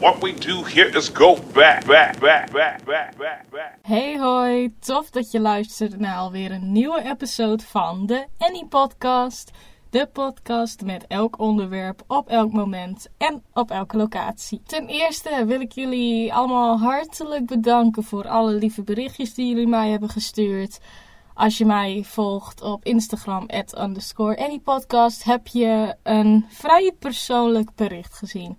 What we do here is go back, back, back, back, back, back. Hey hoi, tof dat je luistert naar alweer een nieuwe episode van de Annie Podcast. De podcast met elk onderwerp op elk moment en op elke locatie. Ten eerste wil ik jullie allemaal hartelijk bedanken voor alle lieve berichtjes die jullie mij hebben gestuurd. Als je mij volgt op Instagram, at underscore anypodcast, heb je een vrij persoonlijk bericht gezien.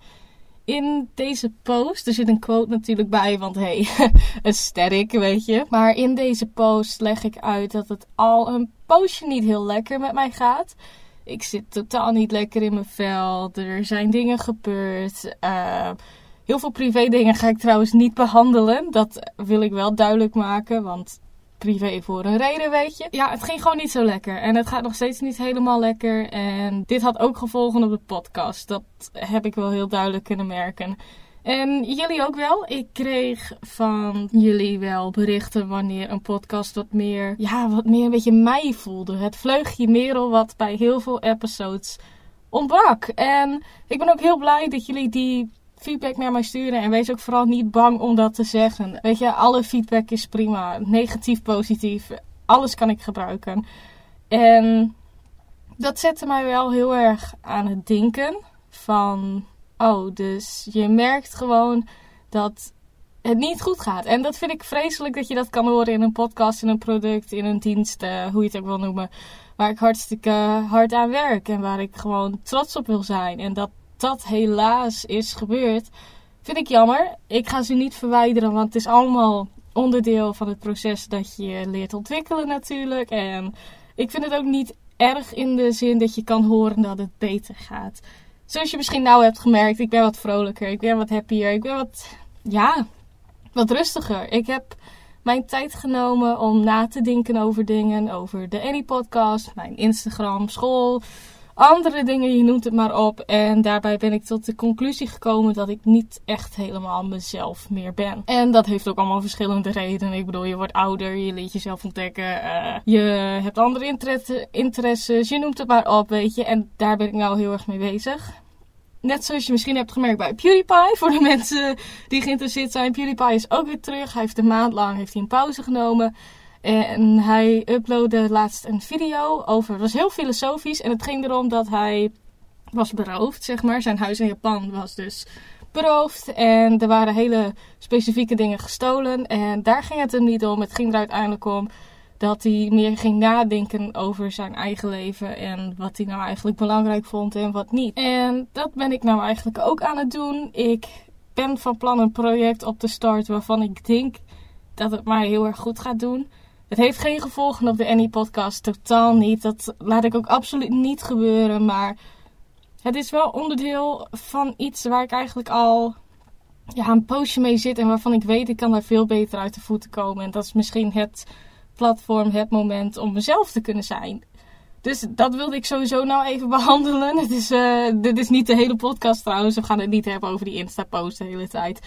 In deze post, er zit een quote natuurlijk bij, want hey, aesthetic, weet je. Maar in deze post leg ik uit dat het al een poosje niet heel lekker met mij gaat. Ik zit totaal niet lekker in mijn vel. Er zijn dingen gebeurd. Uh, heel veel privé dingen ga ik trouwens niet behandelen. Dat wil ik wel duidelijk maken, want privé voor een reden, weet je. Ja, het ging gewoon niet zo lekker. En het gaat nog steeds niet helemaal lekker. En dit had ook gevolgen op de podcast. Dat heb ik wel heel duidelijk kunnen merken. En jullie ook wel. Ik kreeg van jullie wel berichten wanneer een podcast wat meer, ja, wat meer een beetje mij voelde. Het vleugje merel wat bij heel veel episodes ontbrak. En ik ben ook heel blij dat jullie die feedback naar mij sturen. En wees ook vooral niet bang om dat te zeggen. Weet je, alle feedback is prima. Negatief, positief. Alles kan ik gebruiken. En dat zette mij wel heel erg aan het denken. Van, oh, dus je merkt gewoon dat het niet goed gaat. En dat vind ik vreselijk dat je dat kan horen in een podcast, in een product, in een dienst, uh, hoe je het ook wil noemen. Waar ik hartstikke hard aan werk en waar ik gewoon trots op wil zijn. En dat dat helaas is gebeurd, vind ik jammer. Ik ga ze niet verwijderen, want het is allemaal onderdeel van het proces dat je leert ontwikkelen natuurlijk. En ik vind het ook niet erg in de zin dat je kan horen dat het beter gaat. Zoals je misschien nou hebt gemerkt, ik ben wat vrolijker, ik ben wat happier, ik ben wat, ja, wat rustiger. Ik heb mijn tijd genomen om na te denken over dingen, over de Annie podcast, mijn Instagram, school, andere dingen, je noemt het maar op. En daarbij ben ik tot de conclusie gekomen dat ik niet echt helemaal mezelf meer ben. En dat heeft ook allemaal verschillende redenen. Ik bedoel, je wordt ouder, je leert jezelf ontdekken, uh, je hebt andere interesses, je noemt het maar op, weet je. En daar ben ik nou heel erg mee bezig. Net zoals je misschien hebt gemerkt bij PewDiePie. Voor de mensen die geïnteresseerd zijn. PewDiePie is ook weer terug. Hij heeft een maand lang heeft hij een pauze genomen. En hij uploadde laatst een video over. Het was heel filosofisch. En het ging erom dat hij was beroofd, zeg maar. Zijn huis in Japan was dus beroofd. En er waren hele specifieke dingen gestolen. En daar ging het hem niet om. Het ging er uiteindelijk om dat hij meer ging nadenken over zijn eigen leven. En wat hij nou eigenlijk belangrijk vond en wat niet. En dat ben ik nou eigenlijk ook aan het doen. Ik ben van plan een project op te starten waarvan ik denk dat het mij heel erg goed gaat doen. Het heeft geen gevolgen op de Annie podcast, totaal niet. Dat laat ik ook absoluut niet gebeuren, maar het is wel onderdeel van iets waar ik eigenlijk al ja, een poosje mee zit en waarvan ik weet ik kan daar veel beter uit de voeten komen. En dat is misschien het platform, het moment om mezelf te kunnen zijn. Dus dat wilde ik sowieso nou even behandelen. Het is, uh, dit is niet de hele podcast trouwens. We gaan het niet hebben over die Insta-post de hele tijd.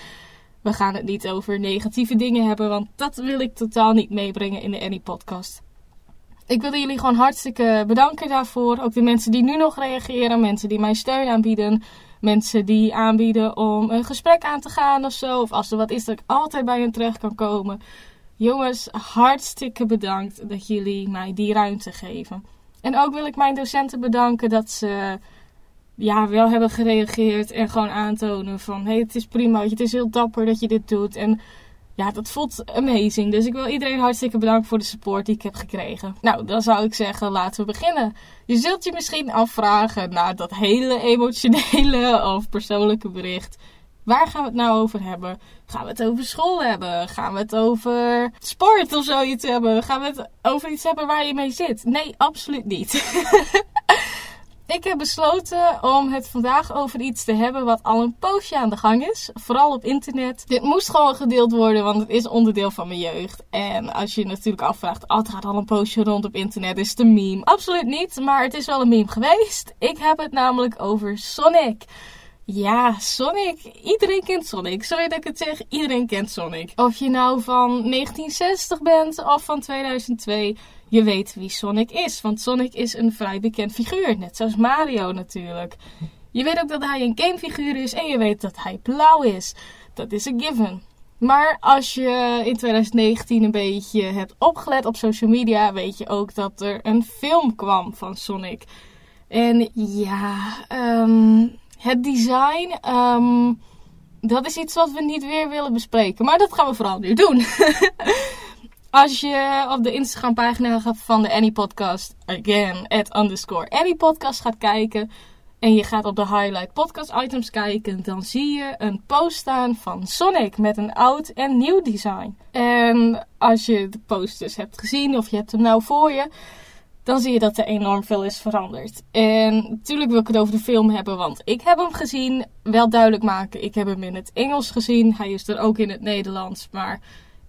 We gaan het niet over negatieve dingen hebben, want dat wil ik totaal niet meebrengen in de Annie podcast. Ik wil jullie gewoon hartstikke bedanken daarvoor. Ook de mensen die nu nog reageren, mensen die mij steun aanbieden, mensen die aanbieden om een gesprek aan te gaan of zo. Of als er wat is dat ik altijd bij hen terecht kan komen. Jongens, hartstikke bedankt dat jullie mij die ruimte geven. En ook wil ik mijn docenten bedanken dat ze ja, wel hebben gereageerd en gewoon aantonen van hey, het is prima, het is heel dapper dat je dit doet. En ja, dat voelt amazing. Dus ik wil iedereen hartstikke bedanken voor de support die ik heb gekregen. Nou, dan zou ik zeggen, laten we beginnen. Je zult je misschien afvragen na dat hele emotionele of persoonlijke bericht. Waar gaan we het nou over hebben? Gaan we het over school hebben? Gaan we het over sport of zoiets hebben? Gaan we het over iets hebben waar je mee zit? Nee, absoluut niet. Ik heb besloten om het vandaag over iets te hebben wat al een poosje aan de gang is. Vooral op internet. Dit moest gewoon gedeeld worden, want het is onderdeel van mijn jeugd. En als je je natuurlijk afvraagt, oh, het gaat al een poosje rond op internet, is het een meme? Absoluut niet, maar het is wel een meme geweest. Ik heb het namelijk over Sonic. Ja, Sonic. Iedereen kent Sonic. Sorry dat ik het zeg, iedereen kent Sonic. Of je nou van 1960 bent of van 2002 je weet wie Sonic is. Want Sonic is een vrij bekend figuur, net zoals Mario natuurlijk. Je weet ook dat hij een gamefiguur is en je weet dat hij blauw is. Dat is een given. Maar als je in 2019 een beetje hebt opgelet op social media, weet je ook dat er een film kwam van Sonic. En ja, ehm, het design, ehm, dat is iets wat we niet weer willen bespreken. Maar dat gaan we vooral nu doen. Als je op de Instagram pagina van de Annie Podcast, again, at underscore Annie Podcast gaat kijken. En je gaat op de highlight podcast items kijken, dan zie je een post staan van Sonic met een oud en nieuw design. En als je de post dus hebt gezien of je hebt hem nou voor je, dan zie je dat er enorm veel is veranderd. En natuurlijk wil ik het over de film hebben, want ik heb hem gezien. Wel duidelijk maken, ik heb hem in het Engels gezien. Hij is er ook in het Nederlands. Maar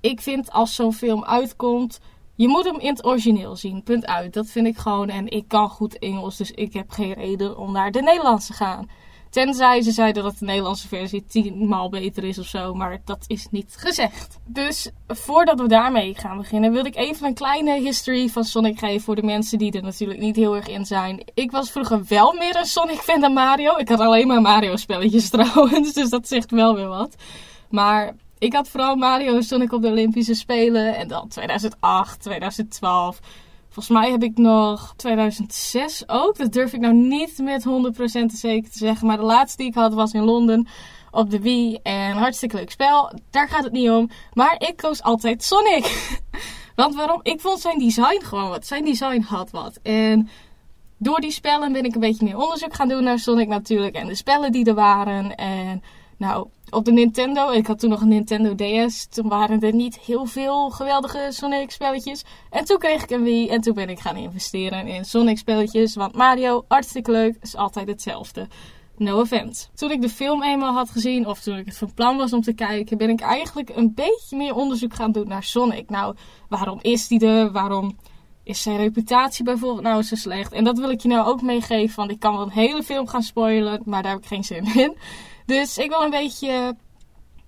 ik vind als zo'n film uitkomt, je moet hem in het origineel zien. Punt uit. Dat vind ik gewoon. En ik kan goed Engels, dus ik heb geen reden om naar de Nederlandse te gaan. Tenzij ze zeiden dat de Nederlandse versie tienmaal beter is of zo. Maar dat is niet gezegd. Dus voordat we daarmee gaan beginnen, wil ik even een kleine history van Sonic geven. Voor de mensen die er natuurlijk niet heel erg in zijn. Ik was vroeger wel meer een Sonic fan dan Mario. Ik had alleen maar Mario spelletjes trouwens. Dus dat zegt wel weer wat. Maar ik had vooral Mario en Sonic op de Olympische Spelen. En dan 2008, 2012. Volgens mij heb ik nog 2006 ook. Dat durf ik nou niet met 100% zeker te zeggen. Maar de laatste die ik had was in Londen op de Wii. En hartstikke leuk spel. Daar gaat het niet om. Maar ik koos altijd Sonic. Want waarom? Ik vond zijn design gewoon wat. Zijn design had wat. En door die spellen ben ik een beetje meer onderzoek gaan doen naar Sonic natuurlijk. En de spellen die er waren. En nou, op de Nintendo, ik had toen nog een Nintendo DS, toen waren er niet heel veel geweldige Sonic spelletjes. En toen kreeg ik een Wii en toen ben ik gaan investeren in Sonic spelletjes. Want Mario, hartstikke leuk, is altijd hetzelfde. No offense. Toen ik de film eenmaal had gezien, of toen ik het van plan was om te kijken, ben ik eigenlijk een beetje meer onderzoek gaan doen naar Sonic. Nou, waarom is die er? Waarom is zijn reputatie bijvoorbeeld nou zo slecht? En dat wil ik je nou ook meegeven, want ik kan wel een hele film gaan spoilen, maar daar heb ik geen zin in. Dus ik wil een beetje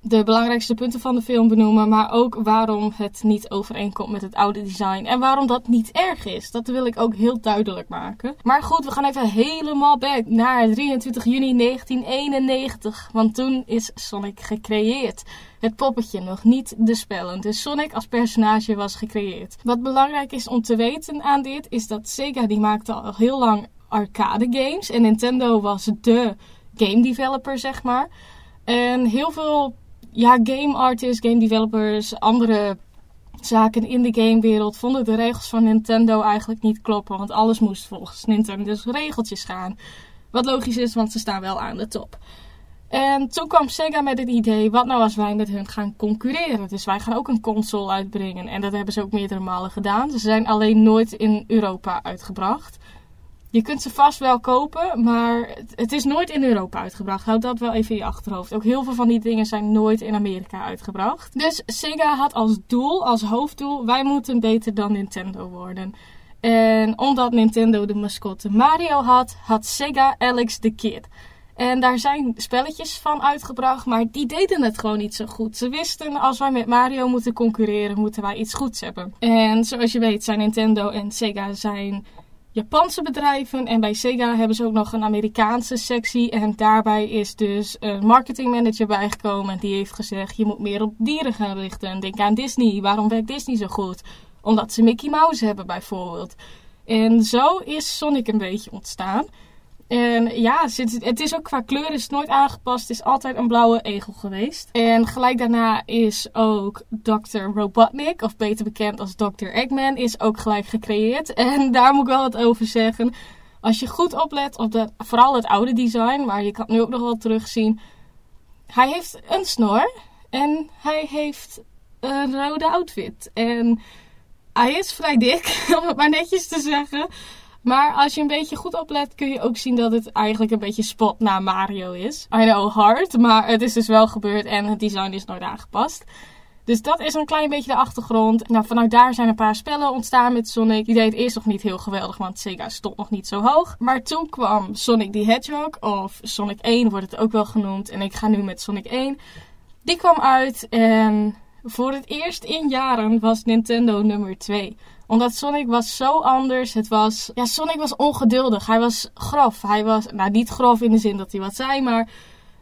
de belangrijkste punten van de film benoemen, maar ook waarom het niet overeenkomt met het oude design en waarom dat niet erg is. Dat wil ik ook heel duidelijk maken. Maar goed, we gaan even helemaal back naar 23 juni 1991, want toen is Sonic gecreëerd. Het poppetje, nog niet de spellen. Dus Sonic als personage was gecreëerd. Wat belangrijk is om te weten aan dit, is dat Sega die maakte al heel lang arcade games en Nintendo was de game developer, zeg maar. En heel veel ja, game artists, game developers, andere zaken in de gamewereld vonden de regels van Nintendo eigenlijk niet kloppen. Want alles moest volgens Nintendo's regeltjes gaan. Wat logisch is, want ze staan wel aan de top. En toen kwam Sega met het idee, wat nou als wij met hun gaan concurreren? Dus wij gaan ook een console uitbrengen. En dat hebben ze ook meerdere malen gedaan. Ze zijn alleen nooit in Europa uitgebracht. Je kunt ze vast wel kopen, maar het is nooit in Europa uitgebracht. Houd dat wel even in je achterhoofd. Ook heel veel van die dingen zijn nooit in Amerika uitgebracht. Dus Sega had als doel, als hoofddoel, wij moeten beter dan Nintendo worden. En omdat Nintendo de mascotte Mario had, had Sega Alex the Kid. En daar zijn spelletjes van uitgebracht, maar die deden het gewoon niet zo goed. Ze wisten, als wij met Mario moeten concurreren, moeten wij iets goeds hebben. En zoals je weet zijn Nintendo en Sega zijn Japanse bedrijven. En bij Sega hebben ze ook nog een Amerikaanse sectie. En daarbij is dus een marketingmanager bijgekomen. En die heeft gezegd: je moet meer op dieren gaan richten. Denk aan Disney. Waarom werkt Disney zo goed? Omdat ze Mickey Mouse hebben, bijvoorbeeld. En zo is Sonic een beetje ontstaan. En ja, het is ook qua kleur is het nooit aangepast. Het is altijd een blauwe egel geweest. En gelijk daarna is ook Dr. Robotnik, of beter bekend als Dr. Eggman, is ook gelijk gecreëerd. En daar moet ik wel wat over zeggen. Als je goed oplet op de, vooral het oude design, maar je kan het nu ook nog wel terugzien. Hij heeft een snor en hij heeft een rode outfit. En hij is vrij dik, om het maar netjes te zeggen. Maar als je een beetje goed oplet, kun je ook zien dat het eigenlijk een beetje spot na Mario is. I know, hard, maar het is dus wel gebeurd en het design is nooit aangepast. Dus dat is een klein beetje de achtergrond. Nou, vanuit daar zijn een paar spellen ontstaan met Sonic. Die deed eerst nog niet heel geweldig, want Sega stond nog niet zo hoog. Maar toen kwam Sonic the Hedgehog, of Sonic 1 wordt het ook wel genoemd. En ik ga nu met Sonic 1. Die kwam uit en Voor het eerst in jaren was Nintendo nummer 2 omdat Sonic was zo anders. Het was. Ja, Sonic was ongeduldig. Hij was grof. Hij was. Nou, niet grof in de zin dat hij wat zei, maar.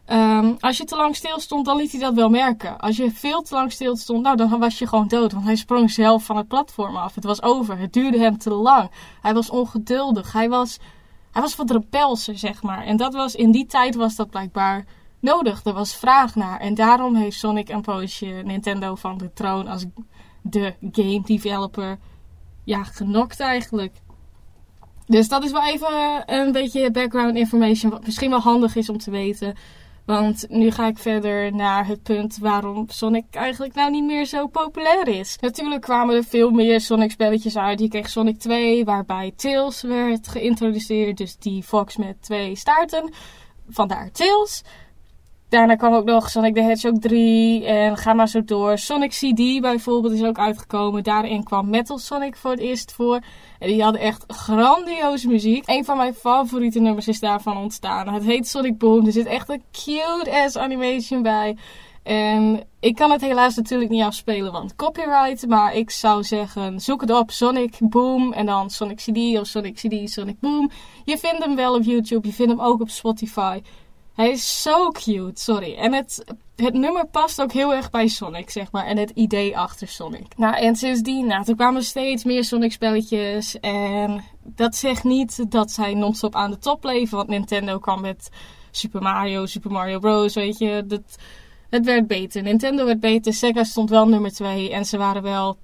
Ehm, als je te lang stil stond, dan liet hij dat wel merken. Als je veel te lang stil stond, nou, dan was je gewoon dood. Want hij sprong zelf van het platform af. Het was over. Het duurde hem te lang. Hij was ongeduldig. Hij was. Hij was wat rebelser, zeg maar. En dat was. In die tijd was dat blijkbaar nodig. Er was vraag naar. En daarom heeft Sonic een poosje Nintendo van de troon als de game developer ja, genokt eigenlijk. Dus dat is wel even een beetje background information, wat misschien wel handig is om te weten. Want nu ga ik verder naar het punt waarom Sonic eigenlijk nou niet meer zo populair is. Natuurlijk kwamen er veel meer Sonic spelletjes uit. Je kreeg Sonic 2, waarbij Tails werd geïntroduceerd. Dus die Fox met twee staarten. Vandaar Tails. Daarna kwam ook nog Sonic the Hedgehog 3 en ga maar zo door. Sonic CD bijvoorbeeld is ook uitgekomen. Daarin kwam Metal Sonic voor het eerst voor. En die hadden echt grandioze muziek. Een van mijn favoriete nummers is daarvan ontstaan. Het heet Sonic Boom. Er zit echt een cute-ass animation bij. En ik kan het helaas natuurlijk niet afspelen, want copyright. Maar ik zou zeggen, zoek het op. Sonic Boom en dan Sonic CD of Sonic CD, Sonic Boom. Je vindt hem wel op YouTube. Je vindt hem ook op Spotify. Hij is zo cute, sorry. En het, het nummer past ook heel erg bij Sonic, zeg maar. En het idee achter Sonic. Nou, en sindsdien, nou, er kwamen steeds meer Sonic-spelletjes. En dat zegt niet dat zij non-stop aan de top bleven. Want Nintendo kwam met Super Mario, Super Mario Bros, weet je. Dat, het werd beter. Nintendo werd beter. Sega stond wel nummer 2. En ze waren wel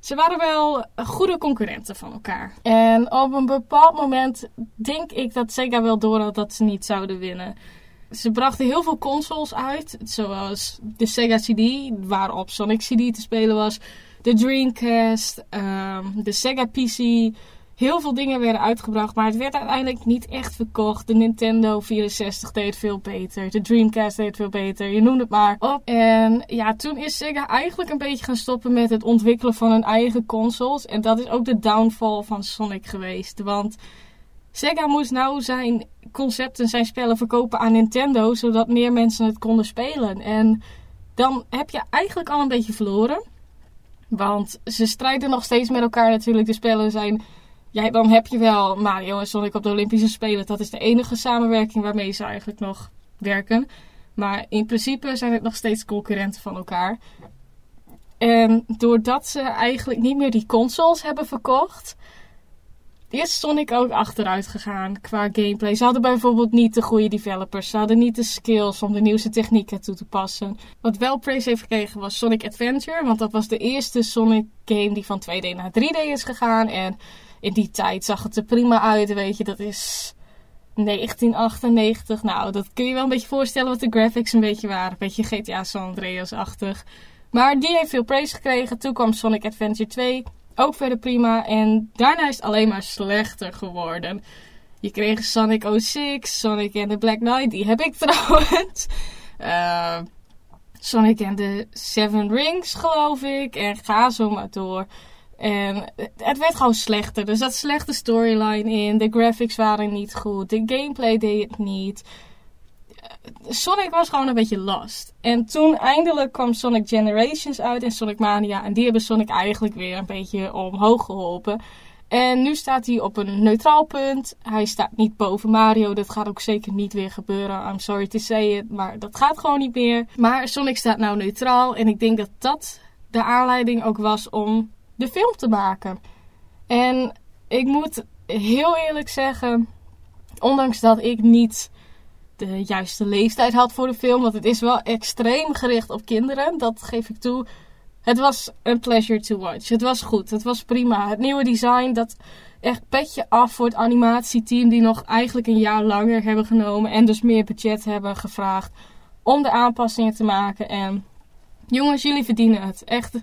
ze waren wel goede concurrenten van elkaar. En op een bepaald moment denk ik dat Sega wel door had dat ze niet zouden winnen. Ze brachten heel veel consoles uit, zoals de Sega CD, waarop Sonic CD te spelen was, de Dreamcast, um, de Sega PC, heel veel dingen werden uitgebracht, maar het werd uiteindelijk niet echt verkocht. De Nintendo 64 deed veel beter, de Dreamcast deed veel beter, je noemt het maar op. En ja, toen is Sega eigenlijk een beetje gaan stoppen met het ontwikkelen van hun eigen consoles. En dat is ook de downfall van Sonic geweest, want Sega moest nou zijn concepten, zijn spellen verkopen aan Nintendo, zodat meer mensen het konden spelen. En dan heb je eigenlijk al een beetje verloren. Want ze strijden nog steeds met elkaar natuurlijk. De spellen zijn ja, dan heb je wel Mario en Sonic op de Olympische Spelen. Dat is de enige samenwerking waarmee ze eigenlijk nog werken. Maar in principe zijn het nog steeds concurrenten van elkaar. En doordat ze eigenlijk niet meer die consoles hebben verkocht, is Sonic ook achteruit gegaan qua gameplay. Ze hadden bijvoorbeeld niet de goede developers. Ze hadden niet de skills om de nieuwste technieken toe te passen. Wat wel praise heeft gekregen was Sonic Adventure. Want dat was de eerste Sonic game die van 2D naar 3D is gegaan. En in die tijd zag het er prima uit, weet je. Dat is 1998. Nou, dat kun je wel een beetje voorstellen wat de graphics een beetje waren. Een beetje GTA San Andreas-achtig. Maar die heeft veel praise gekregen. Toen kwam Sonic Adventure 2. Ook verder prima. En daarna is het alleen maar slechter geworden. Je kreeg Sonic 06, Sonic and the Black Knight. Die heb ik trouwens. Uh, Sonic and the Seven Rings, geloof ik. En ga zo maar door. En het werd gewoon slechter. Er zat slechte storyline in. De graphics waren niet goed. De gameplay deed het niet. Sonic was gewoon een beetje lost. En toen eindelijk kwam Sonic Generations uit en Sonic Mania. En die hebben Sonic eigenlijk weer een beetje omhoog geholpen. En nu staat hij op een neutraal punt. Hij staat niet boven Mario. Dat gaat ook zeker niet weer gebeuren. I'm sorry to say it. Maar dat gaat gewoon niet meer. Maar Sonic staat nou neutraal. En ik denk dat dat de aanleiding ook was om de film te maken. En ik moet heel eerlijk zeggen, ondanks dat ik niet de juiste leeftijd had voor de film, want het is wel extreem gericht op kinderen, dat geef ik toe. Het was een pleasure to watch. Het was goed. Het was prima. Het nieuwe design, dat echt petje af voor het animatieteam die nog eigenlijk een jaar langer hebben genomen en dus meer budget hebben gevraagd om de aanpassingen te maken. En jongens, jullie verdienen het. Echt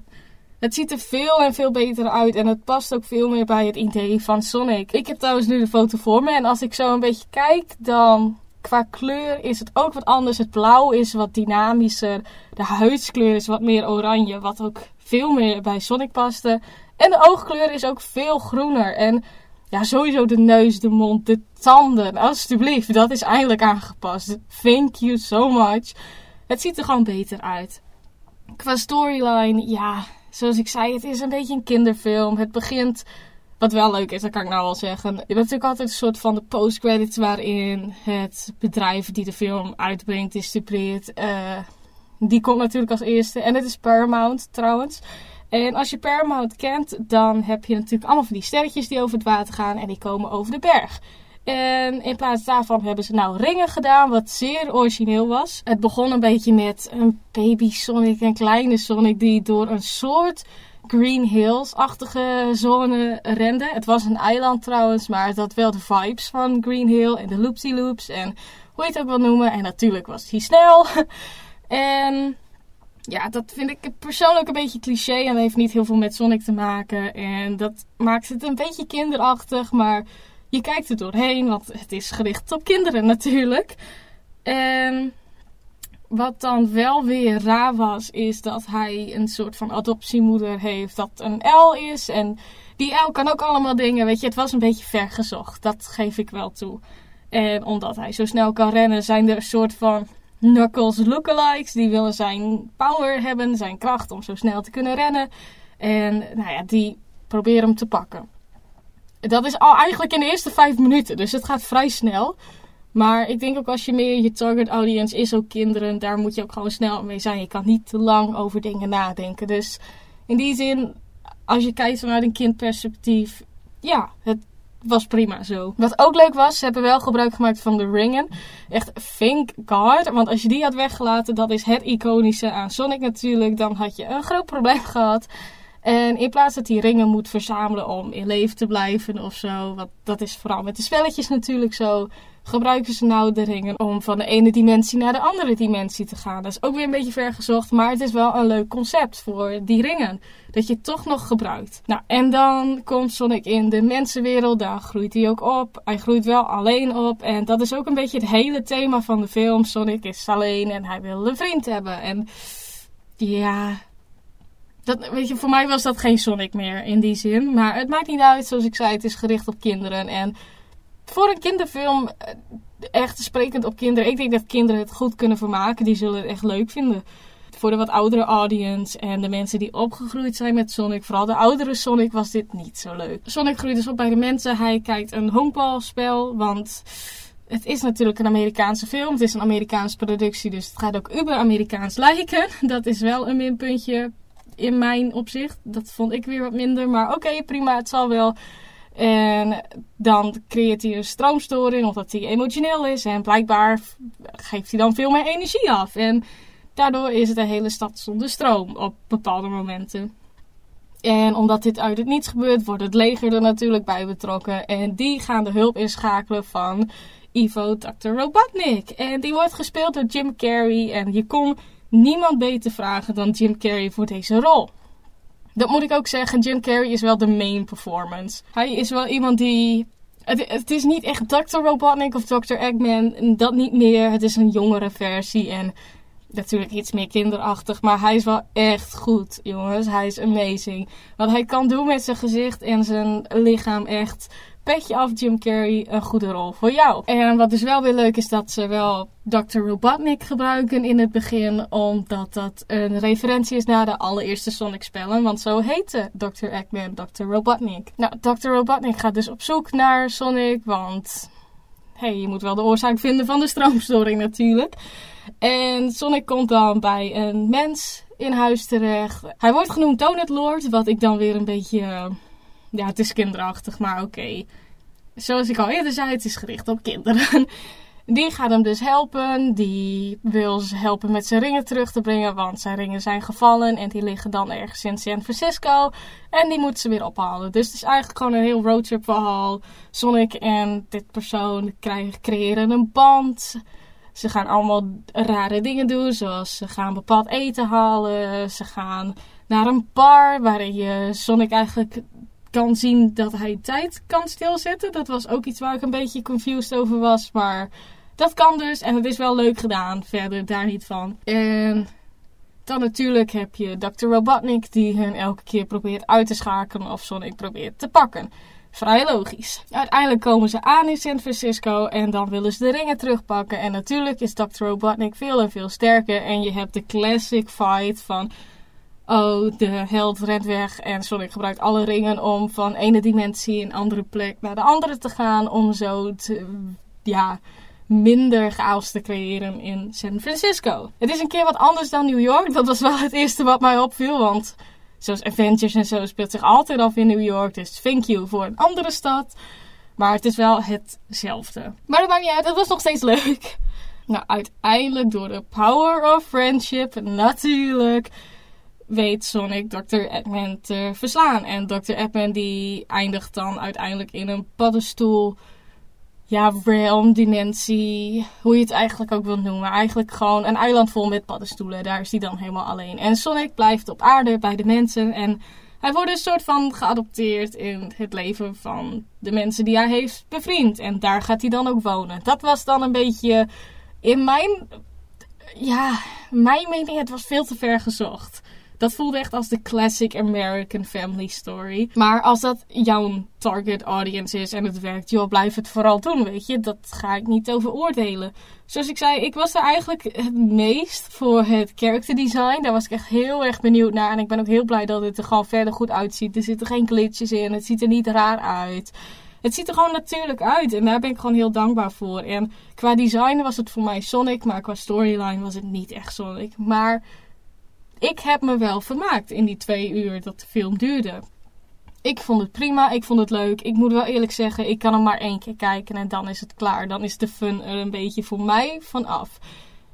het ziet er veel en veel beter uit en het past ook veel meer bij het idee van Sonic. Ik heb trouwens nu de foto voor me en als ik zo een beetje kijk, dan qua kleur is het ook wat anders. Het blauw is wat dynamischer, de huidskleur is wat meer oranje, wat ook veel meer bij Sonic paste. En de oogkleur is ook veel groener en ja, sowieso de neus, de mond, de tanden. Alsjeblieft, dat is eindelijk aangepast. Thank you so much. Het ziet er gewoon beter uit. Qua storyline, ja, zoals ik zei, het is een beetje een kinderfilm. Het begint, wat wel leuk is, dat kan ik nou wel zeggen. Je hebt natuurlijk altijd een soort van de post-credits waarin het bedrijf die de film uitbrengt, distribueert. Uh, die komt natuurlijk als eerste. En het is Paramount trouwens. En als je Paramount kent, dan heb je natuurlijk allemaal van die sterretjes die over het water gaan en die komen over de berg. En in plaats daarvan hebben ze nou ringen gedaan, wat zeer origineel was. Het begon een beetje met een baby Sonic en kleine Sonic die door een soort Green Hills-achtige zone rende. Het was een eiland trouwens, maar het had wel de vibes van Green Hill en de loopsy loops en hoe je het ook wil noemen. En natuurlijk was hij snel. en ja, dat vind ik persoonlijk een beetje cliché en heeft niet heel veel met Sonic te maken. En dat maakt het een beetje kinderachtig, maar je kijkt er doorheen, want het is gericht op kinderen natuurlijk. En wat dan wel weer raar was, is dat hij een soort van adoptiemoeder heeft dat een L is. En die L kan ook allemaal dingen, weet je. Het was een beetje vergezocht, dat geef ik wel toe. En omdat hij zo snel kan rennen, zijn er een soort van Knuckles lookalikes. Die willen zijn power hebben, zijn kracht om zo snel te kunnen rennen. En nou ja, die proberen hem te pakken. Dat is al eigenlijk in de eerste vijf minuten, dus het gaat vrij snel. Maar ik denk ook als je meer je target audience is, ook kinderen, daar moet je ook gewoon snel mee zijn. Je kan niet te lang over dingen nadenken. Dus in die zin, als je kijkt vanuit een kindperspectief, ja, het was prima zo. Wat ook leuk was, ze hebben wel gebruik gemaakt van de ringen. Echt, thank God. Want als je die had weggelaten, dat is het iconische aan Sonic natuurlijk. Dan had je een groot probleem gehad. En in plaats dat hij ringen moet verzamelen om in leven te blijven of zo. Want dat is vooral met de spelletjes natuurlijk zo. Gebruiken ze nou de ringen om van de ene dimensie naar de andere dimensie te gaan. Dat is ook weer een beetje vergezocht. Maar het is wel een leuk concept voor die ringen. Dat je toch nog gebruikt. Nou, en dan komt Sonic in de mensenwereld. Daar groeit hij ook op. Hij groeit wel alleen op. En dat is ook een beetje het hele thema van de film. Sonic is alleen en hij wil een vriend hebben. En ja, dat, weet je, voor mij was dat geen Sonic meer in die zin. Maar het maakt niet uit, zoals ik zei, het is gericht op kinderen. En voor een kinderfilm, eh, echt sprekend op kinderen. Ik denk dat kinderen het goed kunnen vermaken. Die zullen het echt leuk vinden. Voor de wat oudere audience en de mensen die opgegroeid zijn met Sonic, vooral de oudere Sonic, was dit niet zo leuk. Sonic groeit dus op bij de mensen. Hij kijkt een honkbalspel, want het is natuurlijk een Amerikaanse film. Het is een Amerikaanse productie, dus het gaat ook uber-Amerikaans lijken. Dat is wel een minpuntje in mijn opzicht. Dat vond ik weer wat minder. Maar oké, prima, het zal wel. En dan creëert hij een stroomstoring omdat hij emotioneel is. En blijkbaar geeft hij dan veel meer energie af. En daardoor is het een hele stad zonder stroom op bepaalde momenten. En omdat dit uit het niets gebeurt, wordt het leger er natuurlijk bij betrokken. En die gaan de hulp inschakelen van Ivo Dr. Robotnik. En die wordt gespeeld door Jim Carrey. En je kon niemand beter vragen dan Jim Carrey voor deze rol. Dat moet ik ook zeggen, Jim Carrey is wel de main performance. Hij is wel iemand die. Het, het is niet echt Dr. Robotnik of Dr. Eggman, dat niet meer. Het is een jongere versie en natuurlijk iets meer kinderachtig. Maar hij is wel echt goed, jongens. Hij is amazing. Wat hij kan doen met zijn gezicht en zijn lichaam, echt petje af Jim Carrey, een goede rol voor jou. En wat dus wel weer leuk is dat ze wel Dr. Robotnik gebruiken in het begin, omdat dat een referentie is naar de allereerste Sonic spellen, want zo heette Dr. Eggman Dr. Robotnik. Nou, Dr. Robotnik gaat dus op zoek naar Sonic, want hey, je moet wel de oorzaak vinden van de stroomstoring natuurlijk. En Sonic komt dan bij een mens in huis terecht. Hij wordt genoemd Donut Lord, wat ik dan weer een beetje ja, het is kinderachtig, maar oké. Zoals ik al eerder zei, het is gericht op kinderen. Die gaat hem dus helpen. Die wil ze helpen met zijn ringen terug te brengen. Want zijn ringen zijn gevallen. En die liggen dan ergens in San Francisco. En die moet ze weer ophalen. Dus het is eigenlijk gewoon een heel roadtrip verhaal. Sonic en dit persoon krijgen, creëren een band. Ze gaan allemaal rare dingen doen. Zoals ze gaan bepaald eten halen. Ze gaan naar een bar waarin je Sonic eigenlijk kan zien dat hij tijd kan stilzetten. Dat was ook iets waar ik een beetje confused over was. Maar dat kan dus. En het is wel leuk gedaan. Verder daar niet van. En dan natuurlijk heb je Dr. Robotnik die hen elke keer probeert uit te schakelen of Sonic probeert te pakken. vrij logisch. Uiteindelijk komen ze aan in San Francisco en dan willen ze de ringen terugpakken. En natuurlijk is Dr. Robotnik veel en veel sterker. En je hebt de classic fight van... Oh, de held rent weg en Sonic gebruikt alle ringen om van ene dimensie een andere plek naar de andere te gaan. Om zo ja, minder chaos te creëren in San Francisco. Het is een keer wat anders dan New York. Dat was wel het eerste wat mij opviel, want zoals Avengers en zo speelt zich altijd af in New York. Dus thank you voor een andere stad. Maar het is wel hetzelfde. Maar dat maakt niet uit, het was nog steeds leuk. Nou, uiteindelijk door de power of friendship, natuurlijk, weet Sonic Dr. Eggman te verslaan. En Dr. Eggman die eindigt dan uiteindelijk in een paddenstoel ja, realm, dimensie, hoe je het eigenlijk ook wilt noemen. Eigenlijk gewoon een eiland vol met paddenstoelen. Daar is hij dan helemaal alleen. En Sonic blijft op aarde bij de mensen. En hij wordt een soort van geadopteerd in het leven van de mensen die hij heeft bevriend. En daar gaat hij dan ook wonen. Dat was dan een beetje in mijn, ja, mijn mening, het was veel te ver gezocht. Dat voelde echt als de classic American family story. Maar als dat jouw target audience is en het werkt, joh, blijf het vooral doen, weet je. Dat ga ik niet over oordelen. Zoals ik zei, ik was er eigenlijk het meest voor het character design. Daar was ik echt heel erg benieuwd naar. En ik ben ook heel blij dat het er gewoon verder goed uitziet. Er zitten geen glitches in. Het ziet er niet raar uit. Het ziet er gewoon natuurlijk uit. En daar ben ik gewoon heel dankbaar voor. En qua design was het voor mij Sonic. Maar qua storyline was het niet echt Sonic. Maar ik heb me wel vermaakt in die twee uur dat de film duurde. Ik vond het prima, ik vond het leuk. Ik moet wel eerlijk zeggen, ik kan hem maar één keer kijken en dan is het klaar. Dan is de fun er een beetje voor mij vanaf.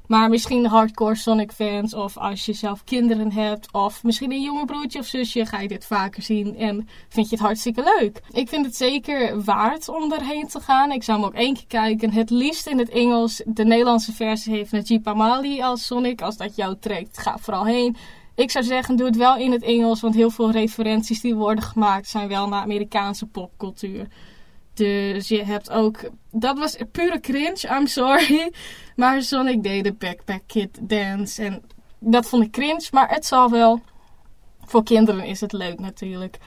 Maar misschien hardcore Sonic fans of als je zelf kinderen hebt of misschien een jonge broertje of zusje ga je dit vaker zien en vind je het hartstikke leuk. Ik vind het zeker waard om erheen te gaan. Ik zou hem ook één keer kijken. Het liefst in het Engels. De Nederlandse versie heeft Najib Amali als Sonic. Als dat jou trekt, ga vooral heen. Ik zou zeggen, doe het wel in het Engels, want heel veel referenties die worden gemaakt zijn wel naar Amerikaanse popcultuur. Dus je hebt ook. Dat was pure cringe, I'm sorry. Maar Sonic deed de Backpack Kid dance. En dat vond ik cringe, maar het zal wel. Voor kinderen is het leuk natuurlijk.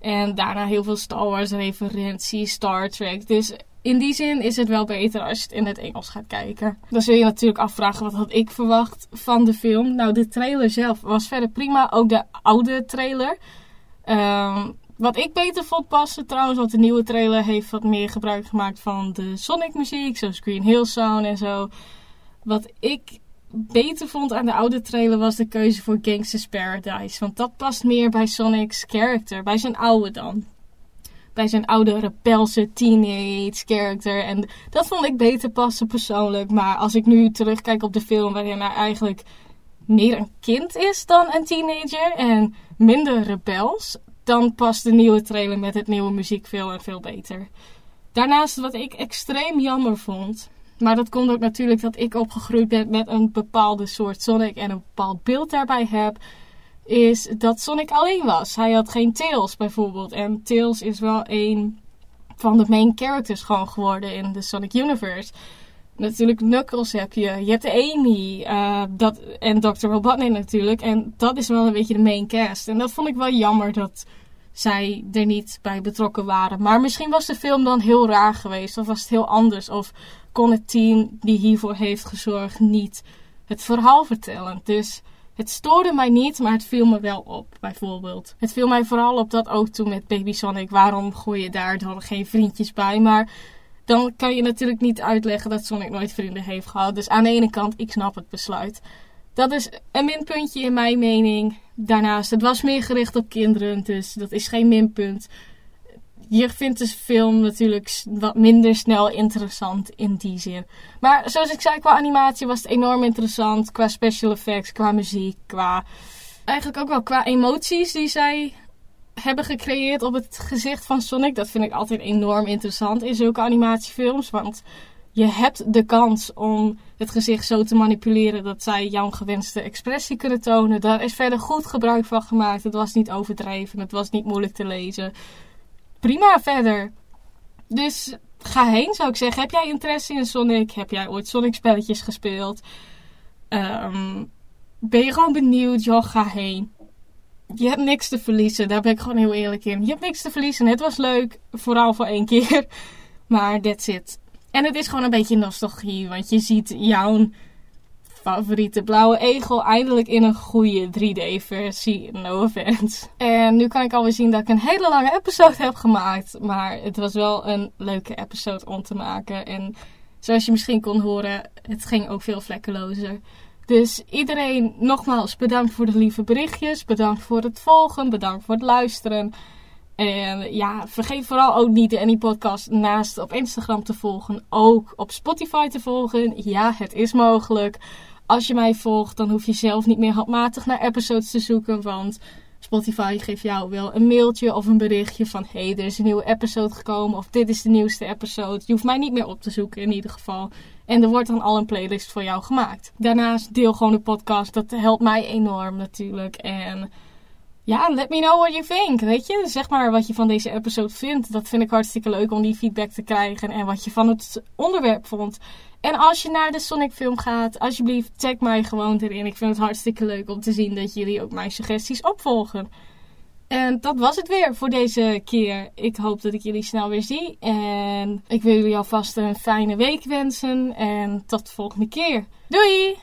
En daarna heel veel Star Wars referenties, Star Trek. Dus in die zin is het wel beter als je het in het Engels gaat kijken. Dan zul je natuurlijk afvragen wat had ik verwacht van de film. Nou, de trailer zelf was verder prima. Ook de oude trailer. Um, wat ik beter vond passen trouwens, want de nieuwe trailer heeft wat meer gebruik gemaakt van de Sonic muziek, zoals Green Hill Sound en zo. Wat ik beter vond aan de oude trailer was de keuze voor Gangsta's Paradise. Want dat past meer bij Sonic's character, bij zijn oude dan. Bij zijn oude rebelse teenage character. En dat vond ik beter passen persoonlijk. Maar als ik nu terugkijk op de film waarin hij eigenlijk meer een kind is dan een teenager. En minder rebels dan past de nieuwe trailer met het nieuwe muziek veel en veel beter. Daarnaast wat ik extreem jammer vond, maar dat komt ook natuurlijk dat ik opgegroeid ben met een bepaalde soort Sonic en een bepaald beeld daarbij heb, is dat Sonic alleen was. Hij had geen Tails bijvoorbeeld. En Tails is wel een van de main characters gewoon geworden in de Sonic Universe. Natuurlijk Knuckles heb je. Je hebt Amy uh, dat, en Dr. Robotnik natuurlijk. En dat is wel een beetje de main cast. En dat vond ik wel jammer dat zij er niet bij betrokken waren. Maar misschien was de film dan heel raar geweest. Of was het heel anders. Of kon het team die hiervoor heeft gezorgd niet het verhaal vertellen. Dus het stoorde mij niet, maar het viel me wel op, bijvoorbeeld. Het viel mij vooral op dat ook toen met Baby Sonic. Waarom gooi je daar dan geen vriendjes bij? Maar dan kan je natuurlijk niet uitleggen dat Sonic nooit vrienden heeft gehad. Dus aan de ene kant, ik snap het besluit. Dat is een minpuntje in mijn mening. Daarnaast, het was meer gericht op kinderen, dus dat is geen minpunt. Je vindt de film natuurlijk wat minder snel interessant in die zin. Maar zoals ik zei, qua animatie was het enorm interessant. Qua special effects, qua muziek, qua... Eigenlijk ook wel qua emoties die zij hebben gecreëerd op het gezicht van Sonic. Dat vind ik altijd enorm interessant in zulke animatiefilms. Want je hebt de kans om het gezicht zo te manipuleren dat zij jouw gewenste expressie kunnen tonen. Daar is verder goed gebruik van gemaakt. Het was niet overdreven, het was niet moeilijk te lezen. Prima verder. Dus ga heen zou ik zeggen. Heb jij interesse in Sonic? Heb jij ooit Sonic spelletjes gespeeld? Um, ben je gewoon benieuwd? Joh, ga heen je hebt niks te verliezen. Daar ben ik gewoon heel eerlijk in. Je hebt niks te verliezen. Het was leuk, vooral voor één keer. Maar that's it. En het is gewoon een beetje nostalgie, want je ziet jouw favoriete blauwe egel eindelijk in een goede 3D-versie. No offense. En nu kan ik alweer zien dat ik een hele lange episode heb gemaakt. Maar het was wel een leuke episode om te maken. En zoals je misschien kon horen, het ging ook veel vlekkelozer. Dus iedereen nogmaals bedankt voor de lieve berichtjes. Bedankt voor het volgen. Bedankt voor het luisteren. En ja, vergeet vooral ook niet de Annie Podcast naast op Instagram te volgen. Ook op Spotify te volgen. Ja, het is mogelijk. Als je mij volgt, dan hoef je zelf niet meer handmatig naar episodes te zoeken. Want Spotify geeft jou wel een mailtje of een berichtje van... Hey, er is een nieuwe episode gekomen of dit is de nieuwste episode. Je hoeft mij niet meer op te zoeken in ieder geval. En er wordt dan al een playlist voor jou gemaakt. Daarnaast deel gewoon de podcast. Dat helpt mij enorm natuurlijk. En ja, let me know what you think. Weet je, zeg maar wat je van deze episode vindt. Dat vind ik hartstikke leuk om die feedback te krijgen. En wat je van het onderwerp vond. En als je naar de Sonic film gaat, alsjeblieft tag mij gewoon erin. Ik vind het hartstikke leuk om te zien dat jullie ook mijn suggesties opvolgen. En dat was het weer voor deze keer. Ik hoop dat ik jullie snel weer zie. En ik wil jullie alvast een fijne week wensen. En tot de volgende keer. Doei!